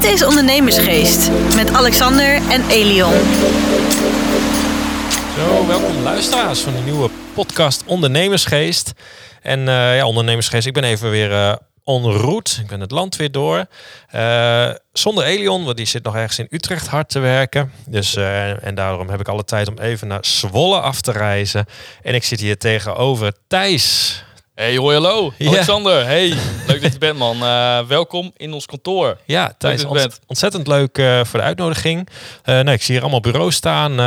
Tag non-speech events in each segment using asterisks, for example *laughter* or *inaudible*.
Dit is Ondernemersgeest met Alexander en Elion. Zo, welkom luisteraars van een nieuwe podcast Ondernemersgeest. En eh, ja, Ondernemersgeest, ik ben even weer uh. Ik ben het land weer door. Uh, zonder Elion, want die zit nog ergens in Utrecht hard te werken. Dus, en daarom heb ik alle tijd om even naar Zwolle af te reizen. En ik zit hier tegenover Thijs. Hey, hoi, hallo. Alexander, hey, leuk dat je bent, man. Uh, welkom in ons kantoor. Ja, Thijs, ont ontzettend leuk uh, voor de uitnodiging. Uh, nee, ik zie hier allemaal bureaus staan.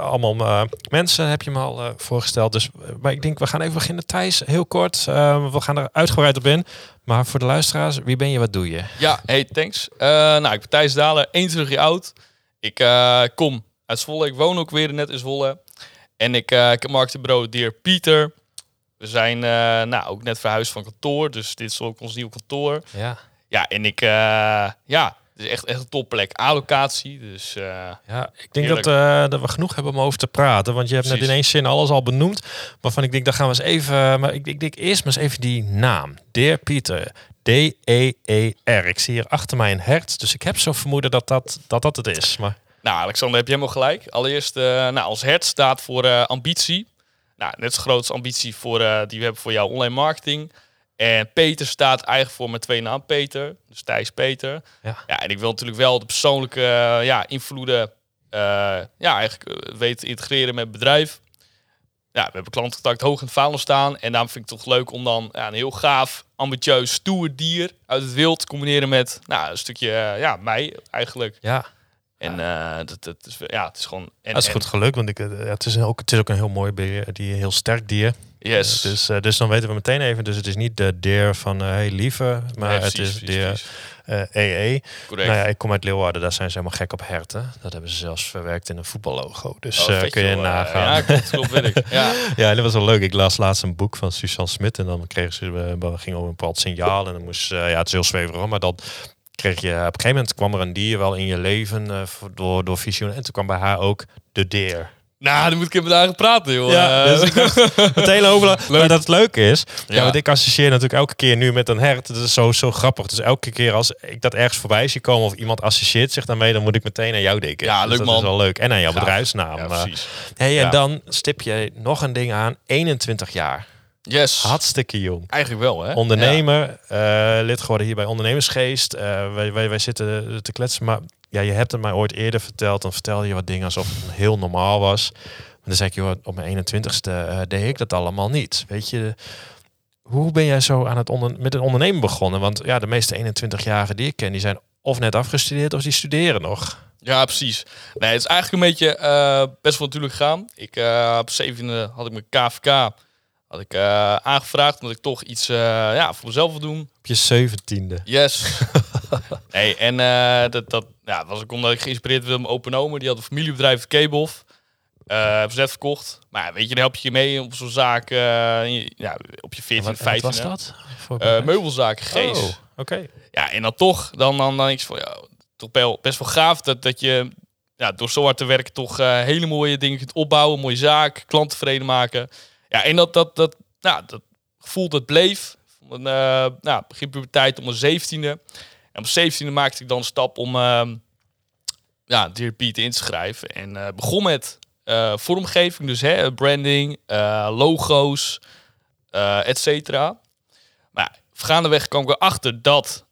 allemaal mensen heb je me al voorgesteld. Dus maar ik denk, we gaan even beginnen. Thijs, heel kort. we gaan er uitgebreid op in. Maar voor de luisteraars, wie ben je, wat doe je? Ja, hey, thanks. nou, ik ben Thijs Dalen, 21 jaar oud. Ik kom uit Zwolle. Ik woon ook weer net in Zwolle. En ik, ik heb marketingbureau Dear Pieter. We zijn uh, nou, ook net verhuisd van kantoor, dus dit is ook ons nieuwe kantoor. Ja. Ja, en ik, uh, ja, het is echt, echt een topplek. A-locatie, dus uh, Ja, ik denk dat, dat we genoeg hebben om over te praten, want je hebt net in één zin alles al benoemd. Waarvan ik denk, dan gaan we eens even, maar ik, ik denk eerst maar eens even die naam. Dear Pieter, D-E-E-R. Ik zie hier achter mij een hert, dus ik heb zo vermoeden dat dat, dat, dat het is. Maar... Nou, Alexander, heb je helemaal gelijk. Allereerst, nou, ons hert staat voor ambitie. Nou, net zo grote ambitie voor, uh, die we hebben voor jouw online marketing. En Peter staat eigenlijk voor mijn twee naam Peter. Dus Thijs Peter. Ja. ja en ik wil natuurlijk wel de persoonlijke uh, ja, invloeden uh, ja, eigenlijk weten te integreren met het bedrijf. Ja, we hebben klantcontact hoog in het vaandel staan. En daarom vind ik het toch leuk om dan ja, een heel gaaf, ambitieus, stoer dier uit het wild te combineren met nou, een stukje ja, mij eigenlijk. Ja. En uh, dat, dat is, ja, het is gewoon... En, dat is goed gelukt, want ik, eh, het, is ook, het is ook een heel mooi beer, die heel sterk dier. Yes. Uh, dus, uh, dus dan weten we meteen even, dus het is niet de deer van hey lieve, maar het is de EE. Correct. Nou ja, ik kom uit Leeuwarden, daar zijn ze helemaal gek op herten. Dat hebben ze zelfs verwerkt in een voetballogo. Dus oh, kun je nagaan. ja, klopt, klopt weet ik. Ja. *laughs* ja, dat was wel leuk. Ik las laatst een boek van Suzanne Smit en dan kregen ze, we gingen op een bepaald signaal en dan moest, ja, het is heel zweverig, maar dat kreeg je op een gegeven moment kwam er een dier wel in je leven uh, door, door visioen. En toen kwam bij haar ook de deer. Nou, dan moet ik even daar praten, joh. Ja, dus ik meteen *laughs* over. Maar dat het leuk is, ja. ja. want ik associeer natuurlijk elke keer nu met een hert. Dat is zo, zo grappig. Dus elke keer als ik dat ergens voorbij zie komen of iemand associeert zich daarmee, dan moet ik meteen aan jou denken. Ja, dus leuk dat man. is wel leuk. En aan jouw bedrijfsnaam. Ja, Eh, precies. hey, en Ja. dan stip je nog een ding aan. 21 jaar. Yes. Hartstikke jong. Eigenlijk wel, hè? Ondernemer, eh, lid geworden hier bij Ondernemersgeest. Eh, wij, wij, wij zitten te kletsen, maar ja, je hebt het mij ooit eerder verteld. Dan vertelde je wat dingen alsof het heel normaal was. Maar dan zei ik, joh, op mijn 21ste eh, deed ik dat allemaal niet. Weet je, hoe ben jij zo aan het onder, met het ondernemen begonnen? Want ja, de meeste 21-jarigen die ik ken, die zijn of net afgestudeerd of die studeren nog. Ja, precies. Nee, het is eigenlijk een beetje best wel natuurlijk gaan. Ik eh, op zevende had ik mijn KVK had ik, eh, aangevraagd omdat ik toch iets eh, ja, voor mezelf wil doen. Op je zeventiende. Yes. *laughs* nee, en eh, dat, dat ja, was ook omdat ik geïnspireerd werd door mijn open oma. Die had een familiebedrijf, Kebelf. Uh, net verkocht. Maar weet je, dan help je je mee op zo'n zaak. je- ja, op je 14, Wat, wat 15. was dat? Meubelzaak, Gees. Oh, oké. Ja, en dan toch, dan, dan, dan ik van, ja, toch wel best wel gaaf dat, dat je ja, door zo hard te werken toch hele mooie dingen kunt opbouwen, mooie zaak, klant tevreden maken. Ja, en dat, dat, dat, nou, dat gevoel dat bleef. Van, eh nou, begin puberteit om mijn zeventiende. En op zeventiende maakte ik dan een stap om ehm ja, in te schrijven. En eh, begon met eh, vormgeving, dus hè, branding, logo's, et cetera. Maar gaandeweg kwam ik erachter dat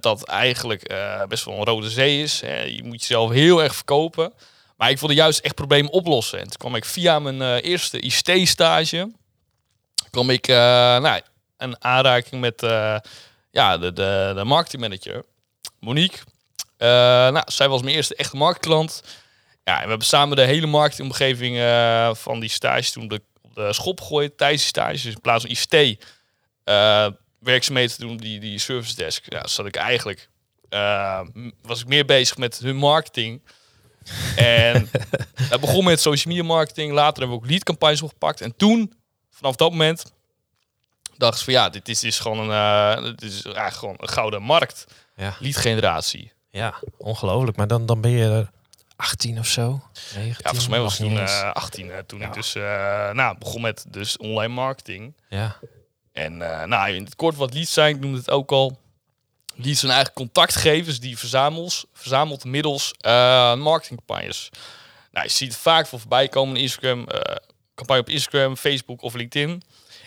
dat eigenlijk best wel een rode zee is. Hè. Je moet jezelf heel erg verkopen. Maar ik wilde juist echt problemen oplossen. En toen kwam ik via mijn eh, eerste ICT-stage... kwam ik eh nou, een aanraking met eh, ja, de, de, de marketingmanager, Monique. Nou, zij was mijn eerste echte marktklant. Ja, en we hebben samen de hele marketingomgeving van die stage toen op de, op de schop gegooid tijdens die stage. Dus in plaats van ICT werkzaamheden te doen, die, die service desk. Ja, zat ik eigenlijk, was ik meer bezig met hun marketing. En dat begon met social media marketing. Later hebben we ook lead campagnes opgepakt. En toen, vanaf dat moment, dacht ik van ja, dit is, dit is gewoon een, eh, dit is eigenlijk gewoon een gouden markt. Ja. Lead generatie. Ja, ongelooflijk. Maar dan, dan ben je 18 of zo? 19, Ja, volgens mij was ik toen niet eens. eh 18 hè, toen Ja. ik dus eh, nou, begon met dus online marketing. ja. En eh, nou, in het kort wat leads zijn, ik noemde het ook al. Leads zijn eigen contactgevers die verzamelt, verzamelt middels eh, marketingcampagnes. Nou, je ziet het vaak voor voorbij komen in Instagram, eh, campagne op Instagram, Facebook of LinkedIn.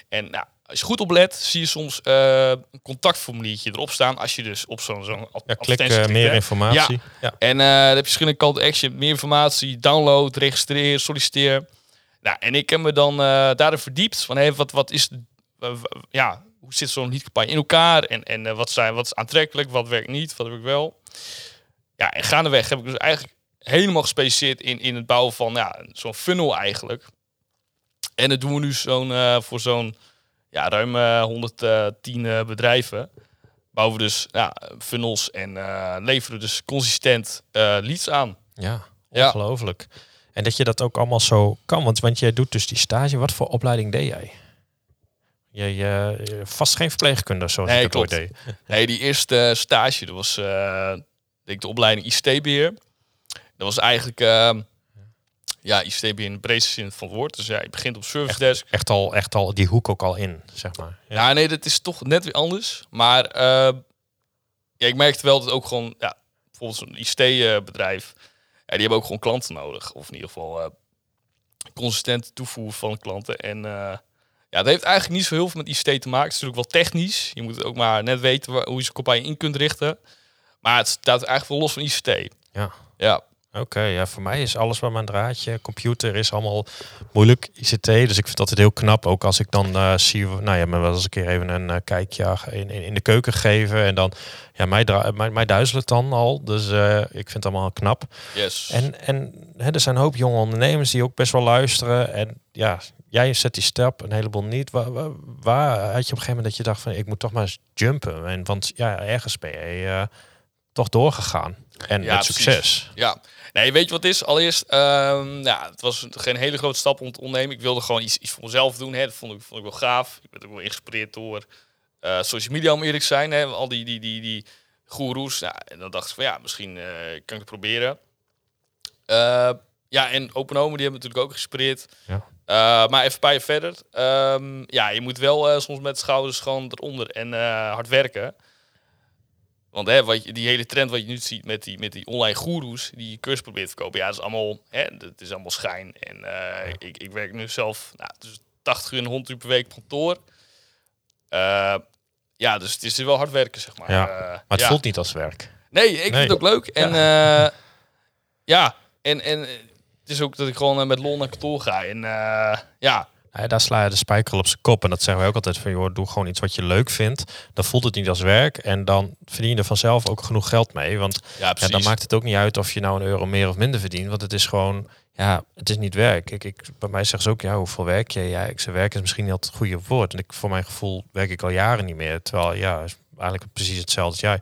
En nou, als je goed oplet, zie je soms eh, een contactformuliertje erop staan als je dus op zo'n zo'n Ja, klik meer informatie. Ja. En dan heb je verschillende call to action, meer informatie, download, registreer, solliciteer. Nou, en ik heb me dan daarin verdiept van hey, wat, wat is, ja, hoe zit zo'n leadcampagne in elkaar en, en eh, wat, zijn, wat is aantrekkelijk, wat werkt niet, wat heb ik wel. Ja, en gaandeweg heb ik dus eigenlijk helemaal gespecialiseerd in, in het bouwen van ja, zo'n funnel eigenlijk. En dat doen we nu zo'n, eh, voor zo'n ja, ruim eh, 110 eh, bedrijven. Bouwen we dus ja, funnels en leveren dus consistent leads aan. Ja, Ja. ongelooflijk. En dat je dat ook allemaal zo kan. Want, want jij doet dus die stage. Wat voor opleiding deed jij? Je, je, vast geen verpleegkunde zoals Nee, ik het ooit deed. *laughs* Nee, die eerste stage, dat was eh, denk ik de opleiding ICT-beheer. Dat was eigenlijk eh, ja, ICT-beheer in de breedste zin van het woord. Dus ja, je begint op service desk. Echt al, echt al die hoek ook al in, zeg maar. Ja. Ja, nee, dat is toch net weer anders. Maar eh, ja, ik merkte wel dat ook gewoon, ja, bijvoorbeeld zo'n ICT-bedrijf, ja, die hebben ook gewoon klanten nodig. Of in ieder geval eh consistent toevoegen van klanten. En eh, ja, dat heeft eigenlijk niet zo heel veel met ICT te maken. Het is natuurlijk wel technisch. Je moet ook maar net weten waar, hoe je zo'n campagne in kunt richten. Maar het staat eigenlijk wel los van ICT. Ja. Ja, Oké, ja, voor mij is alles wat mijn draadje, computer is allemaal moeilijk, ICT. Dus ik vind dat het heel knap. Ook als ik dan eh, zie, nou ja, me wel eens een keer even een eh, kijkje in, in, in de keuken geven. En dan, ja, mij, mij, mij duizelt het dan al. Dus eh, ik vind het allemaal knap. yes. En, en hè, er zijn een hoop jonge ondernemers die ook best wel luisteren. En ja, jij zet die stap, een heleboel niet. Waar, waar, waar had je op een gegeven moment dat je dacht van, ik moet toch maar eens jumpen? En, want ja, ergens ben je eh, toch doorgegaan. En Ja, met precies. succes. Ja, nee, weet je wat het is? Allereerst, ehm, ja, het was geen hele grote stap om te ondernemen. Ik wilde gewoon iets, iets voor mezelf doen. Hè. Dat vond ik, vond ik wel gaaf. Ik werd ook wel geïnspireerd door eh, social media, om eerlijk te zijn. Hè. Al die, die, die, die goeroes. Ja, en dan dacht ik van ja, misschien eh, kan ik het proberen. Ja, en Open Home, die hebben natuurlijk ook geïnspireerd. Ja. Eh, maar even een jaar verder. Ehm, ja, je moet wel eh, soms met schouders gewoon eronder en eh, hard werken. Want hè, wat je, die hele trend wat je nu ziet met die, met die online goeroes die je cursus probeert te verkopen, ja, dat is allemaal, hè, dat is allemaal schijn. En ik, ik werk nu zelf nou, tussen 80 uur en 100 uur per week op kantoor. Ja, dus het is wel hard werken, zeg maar. Ja, Maar het ja. voelt niet als werk. Nee, ik Nee. vind het ook leuk. En ja, ja en, en het is ook dat ik gewoon eh, met lol naar kantoor ga. En eh, ja, Ja, daar sla je de spijker op zijn kop. En dat zeggen wij ook altijd van, joh, doe gewoon iets wat je leuk vindt. Dan voelt het niet als werk. En dan verdien je er vanzelf ook genoeg geld mee. Want ja dan maakt het ook niet uit of je nou een euro meer of minder verdient. Want het is gewoon, ja, het is niet werk. Ik, ik, bij mij zeggen ze ook, ja, hoeveel werk je? Ja, ik zeg, werk is misschien niet altijd het goede woord. En ik, voor mijn gevoel werk ik al jaren niet meer. Terwijl, ja, is eigenlijk precies hetzelfde als jij. Er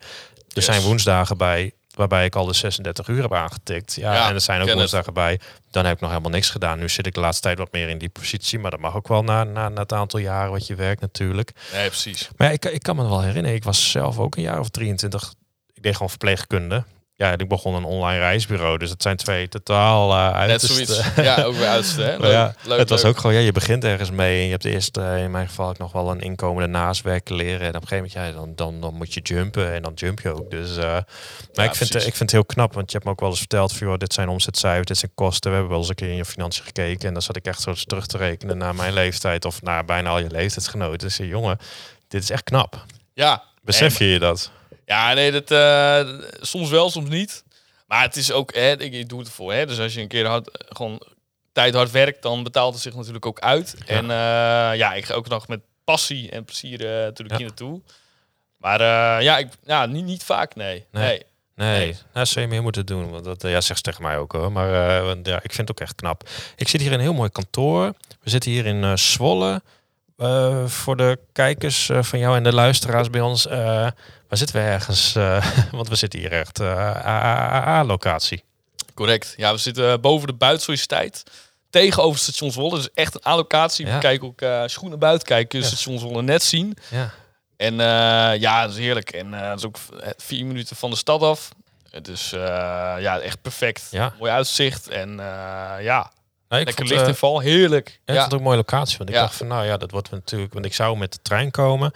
Yes. zijn woensdagen bij waarbij ik al de 36 uur heb aangetikt. Ja, Ja, en er zijn ook woensdagen bij. Dan heb ik nog helemaal niks gedaan. Nu zit ik de laatste tijd wat meer in die positie. Maar dat mag ook wel na, na, na het aantal jaren wat je werkt natuurlijk. Nee, precies. Maar ja, ik, ik kan me wel herinneren. Ik was zelf ook een jaar of 23. Ik deed gewoon verpleegkunde. Ja, en ik begon een online reisbureau. Dus het zijn twee totaal uh, Net zoiets. *laughs* Ja, ook weer uiterste. Hè? Leuk, ja, leuk, het was leuk. ook gewoon, ja, je begint ergens mee en je hebt eerst, eh, in mijn geval ook nog wel een inkomende naastwerken leren. En op een gegeven moment, ja, dan, dan, dan moet je jumpen en dan jump je ook. Dus, eh, maar ik, vind, precies. ik vind het heel knap, want je hebt me ook wel eens verteld van, joh, dit zijn omzetcijfers, dit zijn kosten. We hebben wel eens een keer in je financiën gekeken en dan zat ik echt zo terug te rekenen naar mijn leeftijd of naar bijna al je leeftijdsgenoten. Dus jongen, dit is echt knap. Ja, Besef je je dat? Ja, nee, dat, eh, soms wel, soms niet. Maar het is ook, hè, ik, ik doe het ervoor. Hè, dus als je een keer hard, gewoon tijd hard werkt, dan betaalt het zich natuurlijk ook uit. Ja. En eh, ja, ik ga ook nog met passie en plezier eh, natuurlijk Ja. hier naartoe. Maar ja, ik, ja niet, niet vaak, nee. Nee. nee. Nee, zou je meer moeten doen. Want dat ja, zegt ze tegen mij ook hoor. Maar ja, ik vind het ook echt knap. Ik zit hier in een heel mooi kantoor. We zitten hier in Zwolle. Eh, voor de kijkers eh, van jou en de luisteraars bij ons. eh, waar zitten we ergens? *laughs* Want we zitten hier echt eh, AA-locatie. Correct. Ja, we zitten boven de buitensociëteit. Tegenover station Zwolle. Dus echt een allocatie. Ja. We kijken ook, als je goed naar buiten kijkt, kun je Ja. station Zwolle net zien. Ja. En ja, dat is heerlijk. En dat is ook vier minuten van de stad af. Het is eh, ja, echt perfect. Ja. Mooi uitzicht. En ja, Ik Lekker vond, licht eh, en val, heerlijk. Ik Ja, het ook een mooie locatie. Want ik Ja. dacht van, nou ja, dat wordt natuurlijk... Want ik zou met de trein komen.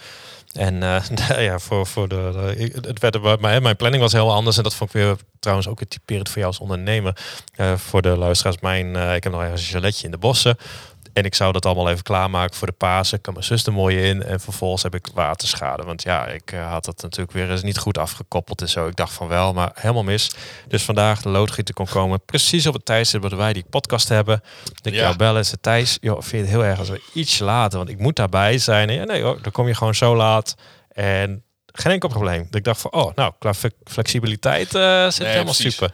En *laughs* nou ja, voor, voor de, het werd, er- mijn, mijn planning was heel anders. En dat vond ik weer trouwens ook weer typerend voor jou als ondernemer. Eh, voor de luisteraars, mijn, ik heb nog ergens een chaletje in de bossen. En ik zou dat allemaal even klaarmaken voor de Pasen. Kan mijn zus er mooi in. En vervolgens heb ik waterschade. Want ja, ik eh, had dat natuurlijk weer eens niet goed afgekoppeld en zo. Ik dacht van wel, maar helemaal mis. Dus vandaag de loodgieter kon komen. Precies op het tijdstip dat wij die podcast hebben. Ik Ja. jou bellen. Ze Thijs, joh, vind je het heel erg als we iets later? Want ik moet daarbij zijn. En ja, nee hoor, dan kom je gewoon zo laat. En geen enkel probleem. Dat ik dacht van, oh, nou, qua fle- flexibiliteit eh, zit Nee, helemaal precies. super.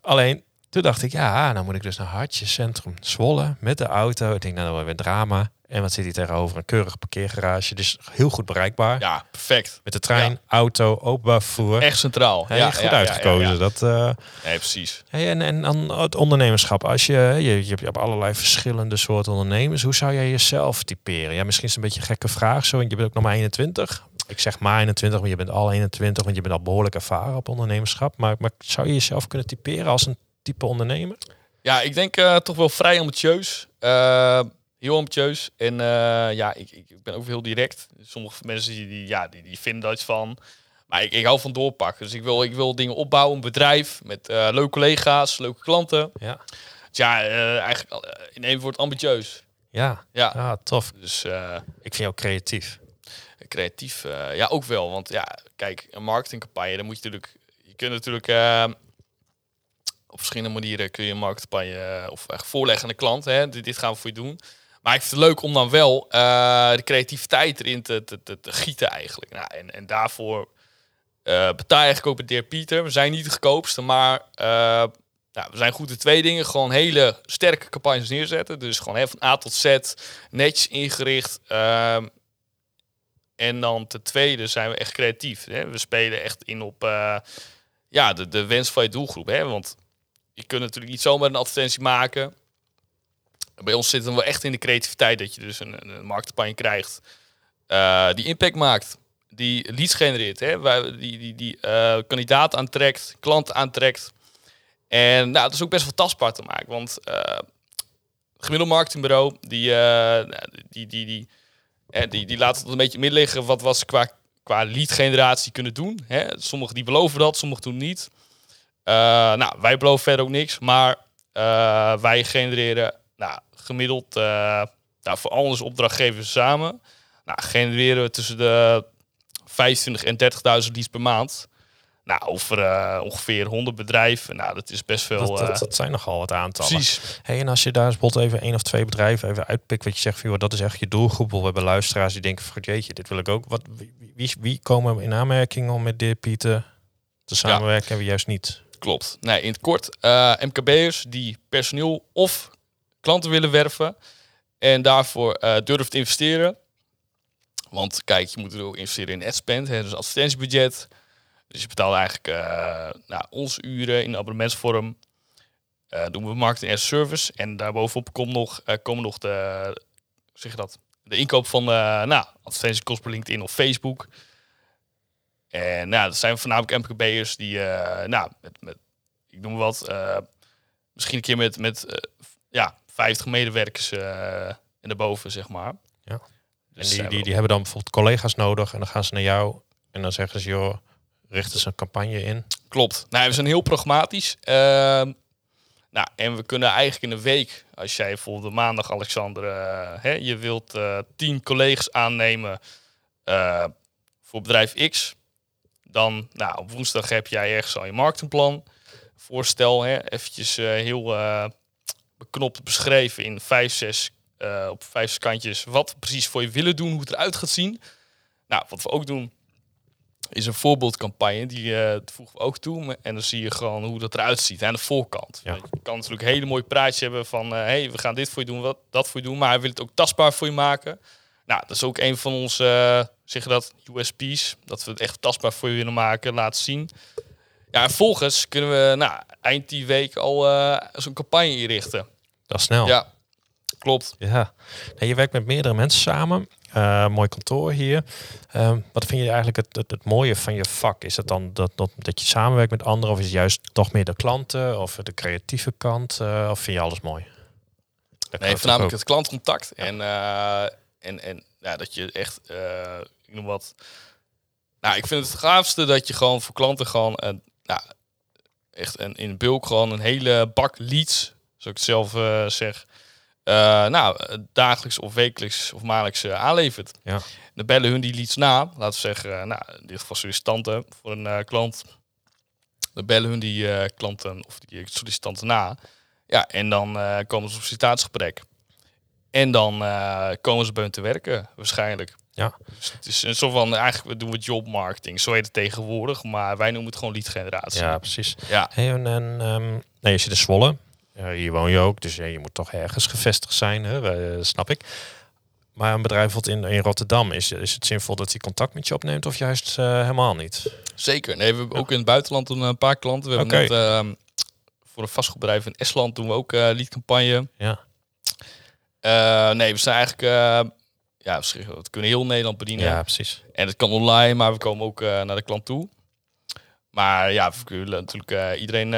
Alleen, toen dacht ik, ja, nou moet ik dus naar Hartje Centrum Zwolle met de auto. Ik denk, nou, dan wordt weer drama. En wat zit hier tegenover? Een keurig parkeergarage. Dus heel goed bereikbaar. ja, perfect. Met de trein, Ja. auto, openbaar vervoer. Echt centraal. Hey, ja, goed ja, uitgekozen. ja. Dat, eh, Nee, precies. Hey, en, en dan het ondernemerschap. Als je, je, je hebt allerlei verschillende soorten ondernemers. Hoe zou jij jezelf typeren? Ja, misschien is het een beetje een gekke vraag zo. Want je bent ook nog maar 21. Ik zeg maar 21, maar je bent al 21. Want je bent al behoorlijk ervaren op ondernemerschap. Maar, maar zou je jezelf kunnen typeren als een type ondernemer? Ja, ik denk eh, toch wel vrij ambitieus. Eh, heel ambitieus. En eh, ja, ik, ik ben ook heel direct. Sommige mensen die, ja, die, die vinden daar iets van. Maar ik, ik hou van doorpakken. Dus ik wil, ik wil dingen opbouwen, een bedrijf met leuke collega's, leuke klanten. Ja. Dus ja, eigenlijk in één woord ambitieus. Ja, Ja, ja tof. dus Ik vind jou creatief. creatief, ja ook wel. Want ja, kijk, een marketingcampagne, dan moet je natuurlijk... Je kunt natuurlijk... op verschillende manieren kun je een marketingcampagne eh, of echt voorleggen aan de klant. Hè, dit, gaan we voor je doen. Maar ik vind het leuk om dan wel eh, de creativiteit erin te, te, te, te gieten eigenlijk. Nou, en, en daarvoor eh betaal je eigenlijk ook bij de heer Pieter. We zijn niet de goedkoopste, maar nou, we zijn goed in twee dingen. Gewoon hele sterke campagnes neerzetten. Dus gewoon hè, van A tot Z, netjes ingericht. Ehm, en dan ten tweede zijn we echt creatief. Hè? We spelen echt in op ja, de, de wens van je doelgroep. Hè? Want je kunt natuurlijk niet zomaar een advertentie maken. Bij ons zitten we echt in de creativiteit dat je dus een, een marktcampagne krijgt eh, die impact maakt, die leads genereert, hè? Die, die, die eh, kandidaat aantrekt, klant aantrekt. En nou, het is ook best wel tastbaar te maken, want eh gemiddeld marketingbureau die, nou, die, die, die, die, die laat het een beetje midden liggen wat was qua, qua lead generatie kunnen doen. Hè? Sommigen die beloven dat, sommigen doen niet. Eh, nou, wij beloven verder ook niks, maar eh, wij genereren nou, gemiddeld eh, nou, voor al onze opdrachtgevers samen, nou, genereren we tussen de 25 en 30.000 leads per maand. Nou, over ongeveer 100 bedrijven. Nou, dat is best veel. Dat, dat, dat zijn nogal wat aantallen. precies. Hey, en als je daar eens bijvoorbeeld even één of twee bedrijven even uitpikt, wat je zegt, van, joh, dat is echt je doelgroep. We hebben luisteraars die denken, van, jeetje, dit wil ik ook. Wat, wie, wie, komen in aanmerking om met de Pieter te samenwerken en wie juist niet? Klopt. Nee, in het kort, eh, MKB'ers die personeel of klanten willen werven en daarvoor eh durven te investeren. Want kijk, je moet er ook investeren in adspend, hè, dus advertentiebudget. Dus je betaalt eigenlijk eh nou, onze uren in abonnementsvorm. Eh, doen we marketing as service. En daarbovenop komt nog, eh, komen nog de, zeg dat, de inkoop van nou, advertentiekosten per LinkedIn of Facebook. En nou, dat zijn voornamelijk MKB'ers die, eh, nou, met, met, ik noem wat, eh, misschien een keer met, met eh, ja, 50 medewerkers en daarboven, zeg maar. Ja. Dus En die, die, die hebben dan bijvoorbeeld collega's nodig en dan gaan ze naar jou en dan zeggen ze, joh, richten ze een campagne in. Klopt. Nou, we zijn heel pragmatisch. Ehm, nou, en we kunnen eigenlijk in een week, als jij bijvoorbeeld de maandag, Alexander, hè, je wilt eh tien collega's aannemen voor bedrijf X, dan nou, op woensdag heb jij ergens al je marketingplan. Voorstel, hè, eventjes eh, heel eh, beknopt beschreven in vijf, zes, eh, op vijf kantjes wat we precies voor je willen doen, hoe het eruit gaat zien. Nou, wat we ook doen, is een voorbeeldcampagne. Die voegen we ook toe. En dan zie je gewoon hoe dat eruit ziet aan de voorkant. Ja. Je kan natuurlijk een hele mooie praatje hebben van... hé, hey, we gaan dit voor je doen, wat, dat voor je doen. Maar hij wil het ook tastbaar voor je maken. Nou, dat is ook een van onze, eh, zeg je dat, USP's. Dat we het echt tastbaar voor je willen maken, laten zien. Ja, en volgens kunnen we nou, eind die week al eh, zo'n campagne inrichten. Dat is snel. Ja, klopt. Ja, nee, je werkt met meerdere mensen samen. Eh, mooi kantoor hier. Ehm, wat vind je eigenlijk het, het, het mooie van je vak? Is het dan dat, dat, dat je samenwerkt met anderen? Of is het juist toch meer de klanten? Of de creatieve kant? Of vind je alles mooi? kan Nee, voornamelijk het klantcontact. En, en, en ja, dat je echt, eh, ik noem wat. Nou, ik vind het gaafste dat je gewoon voor klanten gewoon, een, nou, echt een, in bulk gewoon een hele bak leads, zoals ik het zelf eh, zeg, eh, nou, eh, dagelijks of wekelijks of maandelijks eh, aanlevert. Ja. Dan bellen hun die leads na, laten we zeggen, eh, nou, in dit geval sollicitanten voor een eh, klant. Dan bellen hun die eh, klanten of die sollicitanten na. Ja, en dan eh, komen ze op sollicitatiegesprek. En dan eh, komen ze bij hun te werken, waarschijnlijk. Ja. Dus het is een soort van, eigenlijk doen we jobmarketing, zo heet het tegenwoordig. Maar wij noemen het gewoon lead generatie. Ja, precies. ja. Hey, en, en ehm, nee, je zit in Zwolle. Hier woon je ook, dus ja, je moet toch ergens gevestigd zijn, hè? Eh, snap ik. Maar een bedrijf wat in, in Rotterdam, is, is het zinvol dat hij contact met je opneemt of juist eh, helemaal niet? Zeker. Nee, we hebben ook in het buitenland een, paar klanten. We hebben net, ehm, voor een vastgoedbedrijf in Estland doen we ook leadcampagne. Ja. Eh, nee, we zijn eigenlijk, eh, ja, we kunnen heel Nederland bedienen. Ja, precies. En het kan online, maar we komen ook eh, naar de klant toe. Maar ja, we willen natuurlijk iedereen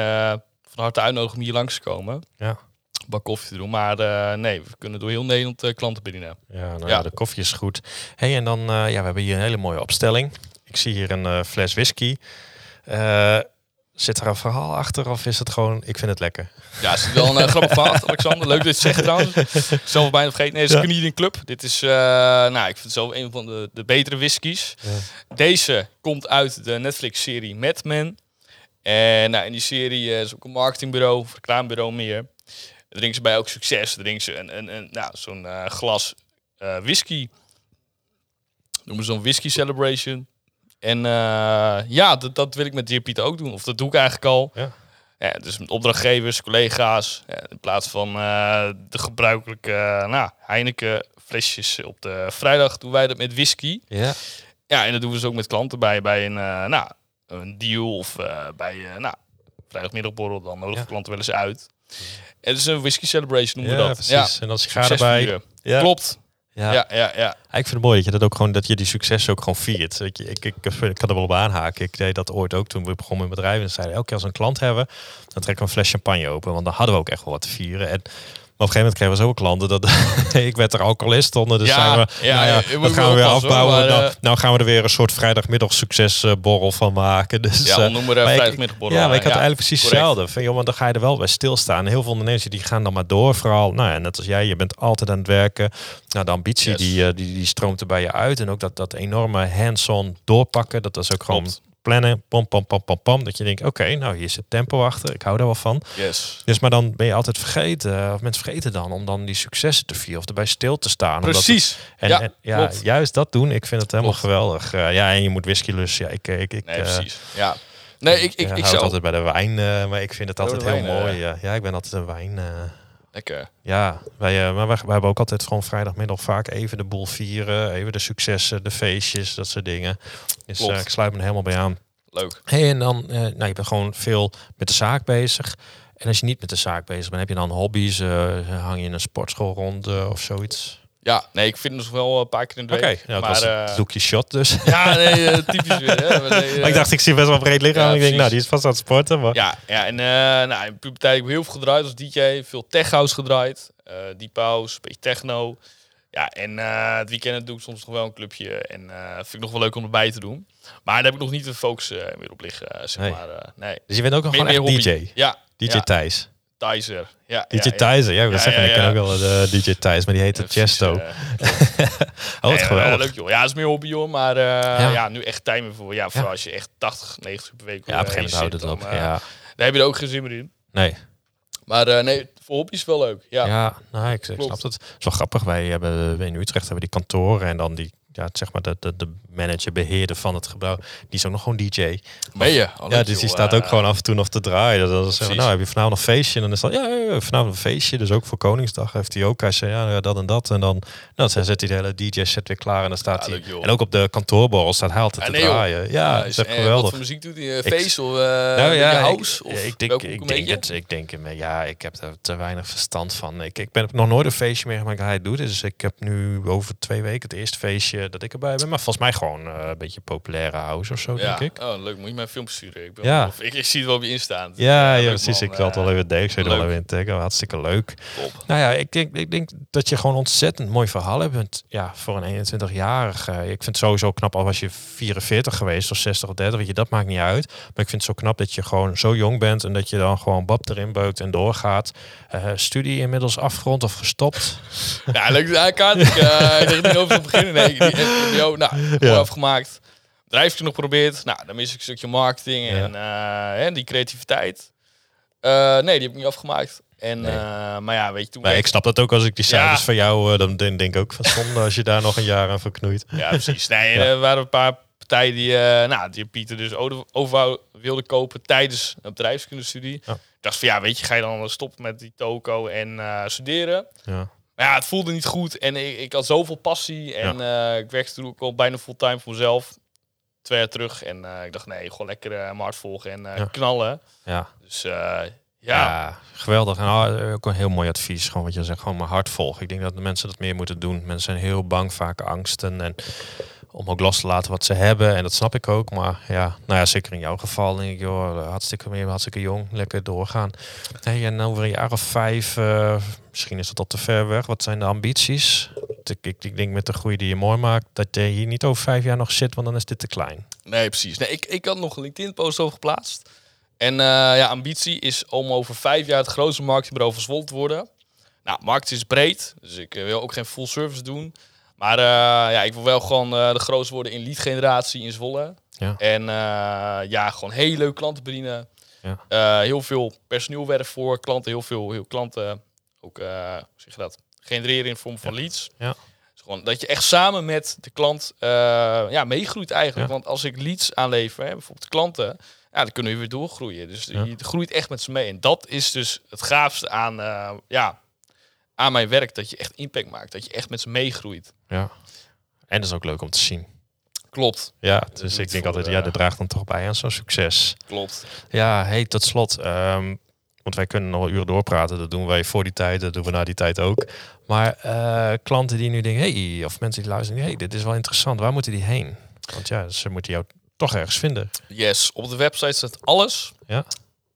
van harte uitnodigen om hier langs te komen. Ja. Een bak koffie te doen. Maar nee, we kunnen door heel Nederland eh, klanten bedienen. Ja, nou, Ja. de koffie is goed. Hey, en dan, ja, we hebben hier een hele mooie opstelling. Ik zie hier een fles whisky. Zit er een verhaal achter of is het gewoon, ik vind het lekker? Ja, is het wel een eh, *laughs* grappig verhaal, Alexander. Leuk dat je het zegt trouwens. Zelf bijna vergeten. Nee, het is Ja. een Canadian Club. Dit is, eh, nou, ik vind het zelf een van de, de betere whiskies. Ja. Deze komt uit de Netflix-serie Mad Men. En nou, in die serie eh, is ook een marketingbureau, reclamebureau meer. Drinken ze bij elk succes. Drinken ze een, een, een, nou, zo'n glas whisky. Noemen ze zo'n whisky celebration. En eh, ja, dat, dat wil ik met Dear Pieter ook doen. Of dat doe ik eigenlijk al. Ja. Ja, dus met opdrachtgevers, collega's. Ja, in plaats van eh, de gebruikelijke eh, nou, Heineken flesjes op de vrijdag doen wij dat met whisky. Ja. Ja, en dat doen we dus ook met klanten bij, bij een, nou, een deal of bij nou, vrijdagmiddagborrel. Dan nodigen Ja. klanten wel eens uit. Het is een whisky celebration noemen Ja, we dat. precies. En dan sigaren bij. Ja. Klopt. Ja. Ja, ja, Ik vind het mooi dat je dat ook gewoon dat je die succes ook gewoon viert. Ik, ik, ik, ik kan er wel op aanhaken. Ik deed dat ooit ook toen we begonnen met bedrijven. En zeiden elke keer als we een klant hebben, dan trekken we een fles champagne open. Want dan hadden we ook echt wel wat te vieren. En maar op een gegeven moment kregen we zo klanten dat *laughs* ik werd er alcoholist onder. Dus Ja, zijn we, ja, nou ja, dat gaan we weer afbouwen. hoor, nou, eh, nou gaan we er weer een soort vrijdagmiddag succesborrel van maken. *laughs* Dus, Ja, eh, uh, maar vrijdagmiddagborrel. ja, maar ik had eigenlijk precies hetzelfde. Van, joh, maar dan ga je er wel bij stilstaan. Heel veel ondernemers die gaan dan maar door. Vooral, nou ja, net als jij, je bent altijd aan het werken. Nou, de ambitie Yes. die, eh, die, die stroomt er bij je uit. En ook dat, dat enorme hands-on doorpakken. Dat is ook gewoon. Plannen. Pom, pom, pom, pom, pom. Dat je denkt, oké, nou hier zit tempo achter. Ik hou daar wel van. Yes. Dus maar dan ben je altijd vergeten. Of mensen vergeten dan om dan die successen te vieren. Of erbij stil te staan. het- Precies. en, ja, en- ja, juist dat doen. Ik vind het helemaal Klopt. geweldig. Eh, ja, en je moet whisky lussen. Ja, ik, ik, ik, Nee, eh, precies. Ja. Nee, ik, ik, ja, ik zou... altijd bij de wijn, eh, maar ik vind het altijd heel wijn, mooi. eh. ja. ja, ik ben altijd een wijn. Eh, Lekker. ja, wij, eh, maar wij, wij hebben ook altijd gewoon vrijdagmiddag vaak even de boel vieren, even de successen, de feestjes, dat soort dingen. Dus eh, ik sluit me er helemaal bij aan. Leuk. Hey, en dan, eh, nou, je bent gewoon veel met de zaak bezig. En als je niet met de zaak bezig bent, heb je dan hobby's? eh, hang je in een sportschool rond eh, of zoiets? Ja, nee, ik vind het dus wel een paar keer in de Oké, week. maar, doekje shot dus. ja, nee, eh, typisch weer. Hè. *laughs* Maar nee, Maar ik eh, dacht, ik zie best wel breed lichaam. Ja, ik denk, nou, die is vast aan het sporten. Maar... Ja, ja en nou, in puberteit heb ik heel veel gedraaid als DJ. Veel tech house gedraaid. deep house, een beetje techno. Ja, en het weekend doe ik soms nog wel een clubje. En eh vind ik nog wel leuk om erbij te doen. Maar daar heb ik nog niet de focus meer op liggen, zeg Nee. maar. nee. Dus je bent ook nog gewoon meer echt hobby. DJ. Ja, DJ ja. Thijs. Tizer. Ja, DJ ja, ja. Ik wil zeggen, ik ken ook wel de DJ Thijs, maar die heet Ja, de precies, Chesto. eh, *laughs* oh, wat geweldig. eh, leuk joh. Ja, het is meer hobby joh. Maar eh, Ja. nu echt tijd meer voor. Ja, vooral Ja. als je echt 80, 90 uur per week ja, op een eh, gegeven moment houdt het op. eh, ja. Daar heb je er ook geen zin meer in. Nee. Maar eh, nee, voor hobby is wel leuk. Ja. Ja, nou, ik, ik snap het. Het is wel grappig. Wij hebben in Utrecht hebben die kantoren en dan die, ja, zeg maar de, de, de manager, beheerder van het gebouw. Die is ook nog gewoon DJ. Ben je? Oh, ja, dus die staat ook Eh, gewoon af en toe nog te draaien. Zeggen we, Precies. nou, heb je vanavond een feestje? En dan is dat, ja, ja, ja, vanavond een feestje. Dus ook voor Koningsdag heeft hij ook. Hij zei, ja, dat en dat. En dan, nou, dan zet hij de hele DJ-set weer klaar en dan staat hij. en ook op de kantoorborrel staat hij altijd te nee, draaien. Ja, dat is echt en Wat geweldig. voor muziek doet hij? Ik- Face of Nou ja, house? ik, of ik denk, ik denk het. Ik denk, ja, ik heb er te weinig verstand van. Ik, ik ben nog nooit een feestje meegemaakt dat hij doet. Dus ik heb nu over twee weken het eerste feestje je, dat ik erbij ben. Maar volgens mij gewoon eh, een beetje populaire house of zo, ja. denk ik. Oh, leuk. Moet je mij een filmpje sturen? Ik, ben Ja. of, ik, ik zie het wel op je instaan. Ja, ja precies. man. Ik wil het wel Eh, even delen. Ik er wel even in taggen. Hartstikke leuk. top. Nou ja, ik denk, ik denk dat je gewoon ontzettend mooi verhaal hebt. Want Ja, voor een 21-jarige. Ik vind het sowieso knap al was je 44 geweest of 60 of 30. Weet je, dat maakt niet uit. Maar ik vind het zo knap dat je gewoon zo jong bent. En dat je dan gewoon bab erin beukt en doorgaat. Eh, studie inmiddels afgerond of gestopt. Ja, leuk. Ik eh, ik er niet over te beginnen. Nee, die, die, die- nou, mooi afgemaakt. Bedrijfje nog geprobeerd. Nou, dan mis ik een stukje marketing en eh, die creativiteit. Eh, nee, die heb ik niet afgemaakt. En, Nee. eh, maar ja, weet je, toen Nee, ik snap dat ook als ik die cijfers Ja. van jou, dan denk ik ook van zonde als je daar nog een jaar aan verknoeit. Ja, precies. Nee, *laughs* Ja. er waren een paar partijen die, eh, nou, die Pieter dus over, wilde kopen tijdens een bedrijfskundestudie. Ja. Ik dacht van ja, weet je, ga je dan stoppen met die toko en studeren? Ja. Maar ja, het voelde niet goed en ik, ik had zoveel passie en eh, ik werkte toen ook al bijna fulltime voor mezelf. Twee jaar terug en eh, ik dacht nee, gewoon lekker eh, mijn hart volgen en Ja. knallen. Ja. Dus ja, Ja, geweldig. En nou, ook een heel mooi advies. Gewoon wat je zegt, gewoon mijn hart volgen. Ik denk dat de mensen dat meer moeten doen. Mensen zijn heel bang, vaak angsten. En om ook los te laten wat ze hebben. En dat snap ik ook. Maar ja, nou ja, zeker in jouw geval denk ik, joh, hartstikke meer, hartstikke jong. Lekker doorgaan. Hey, en over een jaar of vijf, eh, misschien is dat al te ver weg. Wat zijn de ambities? Ik, ik, denk met de groei die je mooi maakt, dat je hier niet over vijf jaar nog zit, want dan is dit te klein. Nee, precies. Nee, ik, ik had nog een LinkedIn-post over geplaatst. En eh, ja, ambitie is om over vijf jaar het grootste marketingbureau van Zwolle te worden. Nou, markt is breed, dus ik eh, wil ook geen full service doen. Maar eh, ja, ik wil wel gewoon eh, de grootste worden in lead generatie in Zwolle. Ja. En eh, ja, gewoon hele leuke klanten bedienen. Ja. Heel veel personeel werk voor klanten, heel veel heel klanten ook, hoe zeg je dat, genereren in vorm van leads. Ja. Dus gewoon dat je echt samen met de klant ja, meegroeit eigenlijk. Want als ik leads aanlever, hè, bijvoorbeeld klanten, ja, dan kunnen we weer doorgroeien. Dus Ja. je groeit echt met ze mee. En dat is dus het gaafste aan, ja, aan mijn werk. Dat je echt impact maakt. Dat je echt met ze meegroeit. Ja. En dat is ook leuk om te zien. Klopt, Ja, dus ik denk voor, altijd, ja, eh, dat draagt dan toch bij aan zo'n succes. klopt. Ja, hey, tot slot. ehm, want wij kunnen nog wel uren doorpraten. Dat doen wij voor die tijd, dat doen we na die tijd ook. Maar eh, klanten die nu denken, hey, of mensen die luisteren, hey, dit is wel interessant. Waar moeten die heen? Want ja, ze moeten jou toch ergens vinden. Yes, op de website staat alles. Ja.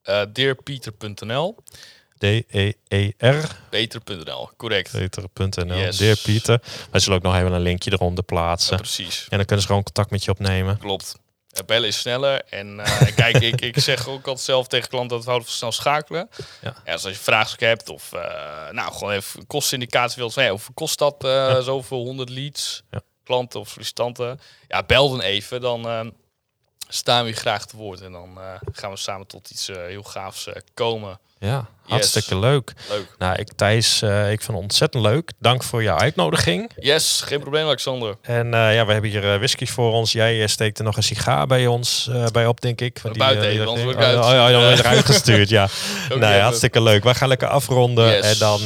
Eh dearpieter.nl D-E-E-R, Peter.nl, correct. Peter.nl, Yes. Dear Pieter. Wij zullen ook nog even een linkje eronder Ja, plaatsen. precies, En dan kunnen ze gewoon contact met je opnemen. klopt. Eh, bellen is sneller. En eh, *laughs* kijk, ik, ik zeg ook altijd zelf tegen klanten dat we houden van snel schakelen. Ja. Dus als je vraagstukken hebt of eh, nou, gewoon even een kostenindicatie wilt. Hey, hoeveel kost dat eh, zoveel honderd leads? Ja. Klanten of sollicitanten. Ja, bel dan even. Dan eh, staan we je graag te woord. En dan gaan we samen tot iets heel gaafs komen. Ja, hartstikke leuk. Leuk. Nou, ik, Thijs, eh, ik vind het ontzettend leuk. Dank voor jouw uitnodiging. Yes, geen probleem Alexander. En eh, ja, we hebben hier whiskies voor ons. Jij steekt er nog een sigaar bij ons bij op, denk ik. Van Buiten dat anders ding. word ik oh, oh, ja, dan word je uitgestuurd. eruit gestuurd, ja. *laughs* Nee, hartstikke leuk. We gaan lekker afronden. Yes. En dan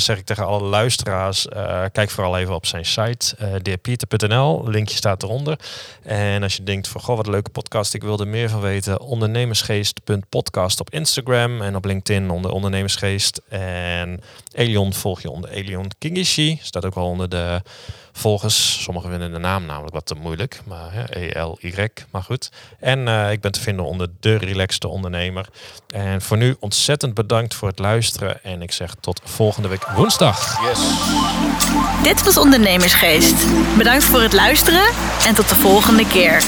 zeg ik tegen alle luisteraars, kijk vooral even op zijn site, dearpieter.nl. Linkje staat eronder. En als je denkt van, goh, wat een leuke podcast. Ik wil er meer van weten. Ondernemersgeest.podcast op Instagram en op LinkedIn onder Ondernemersgeest. En Elion volg je onder Elion Kingishi. Staat ook wel onder de volgers. Sommigen vinden de naam namelijk wat te moeilijk. Maar hè, E-L-Y, maar goed. En eh, ik ben te vinden onder De Relaxte Ondernemer. En voor nu ontzettend bedankt voor het luisteren. En ik zeg tot volgende week woensdag. Yes. Dit was Ondernemersgeest. Bedankt voor het luisteren en tot de volgende keer.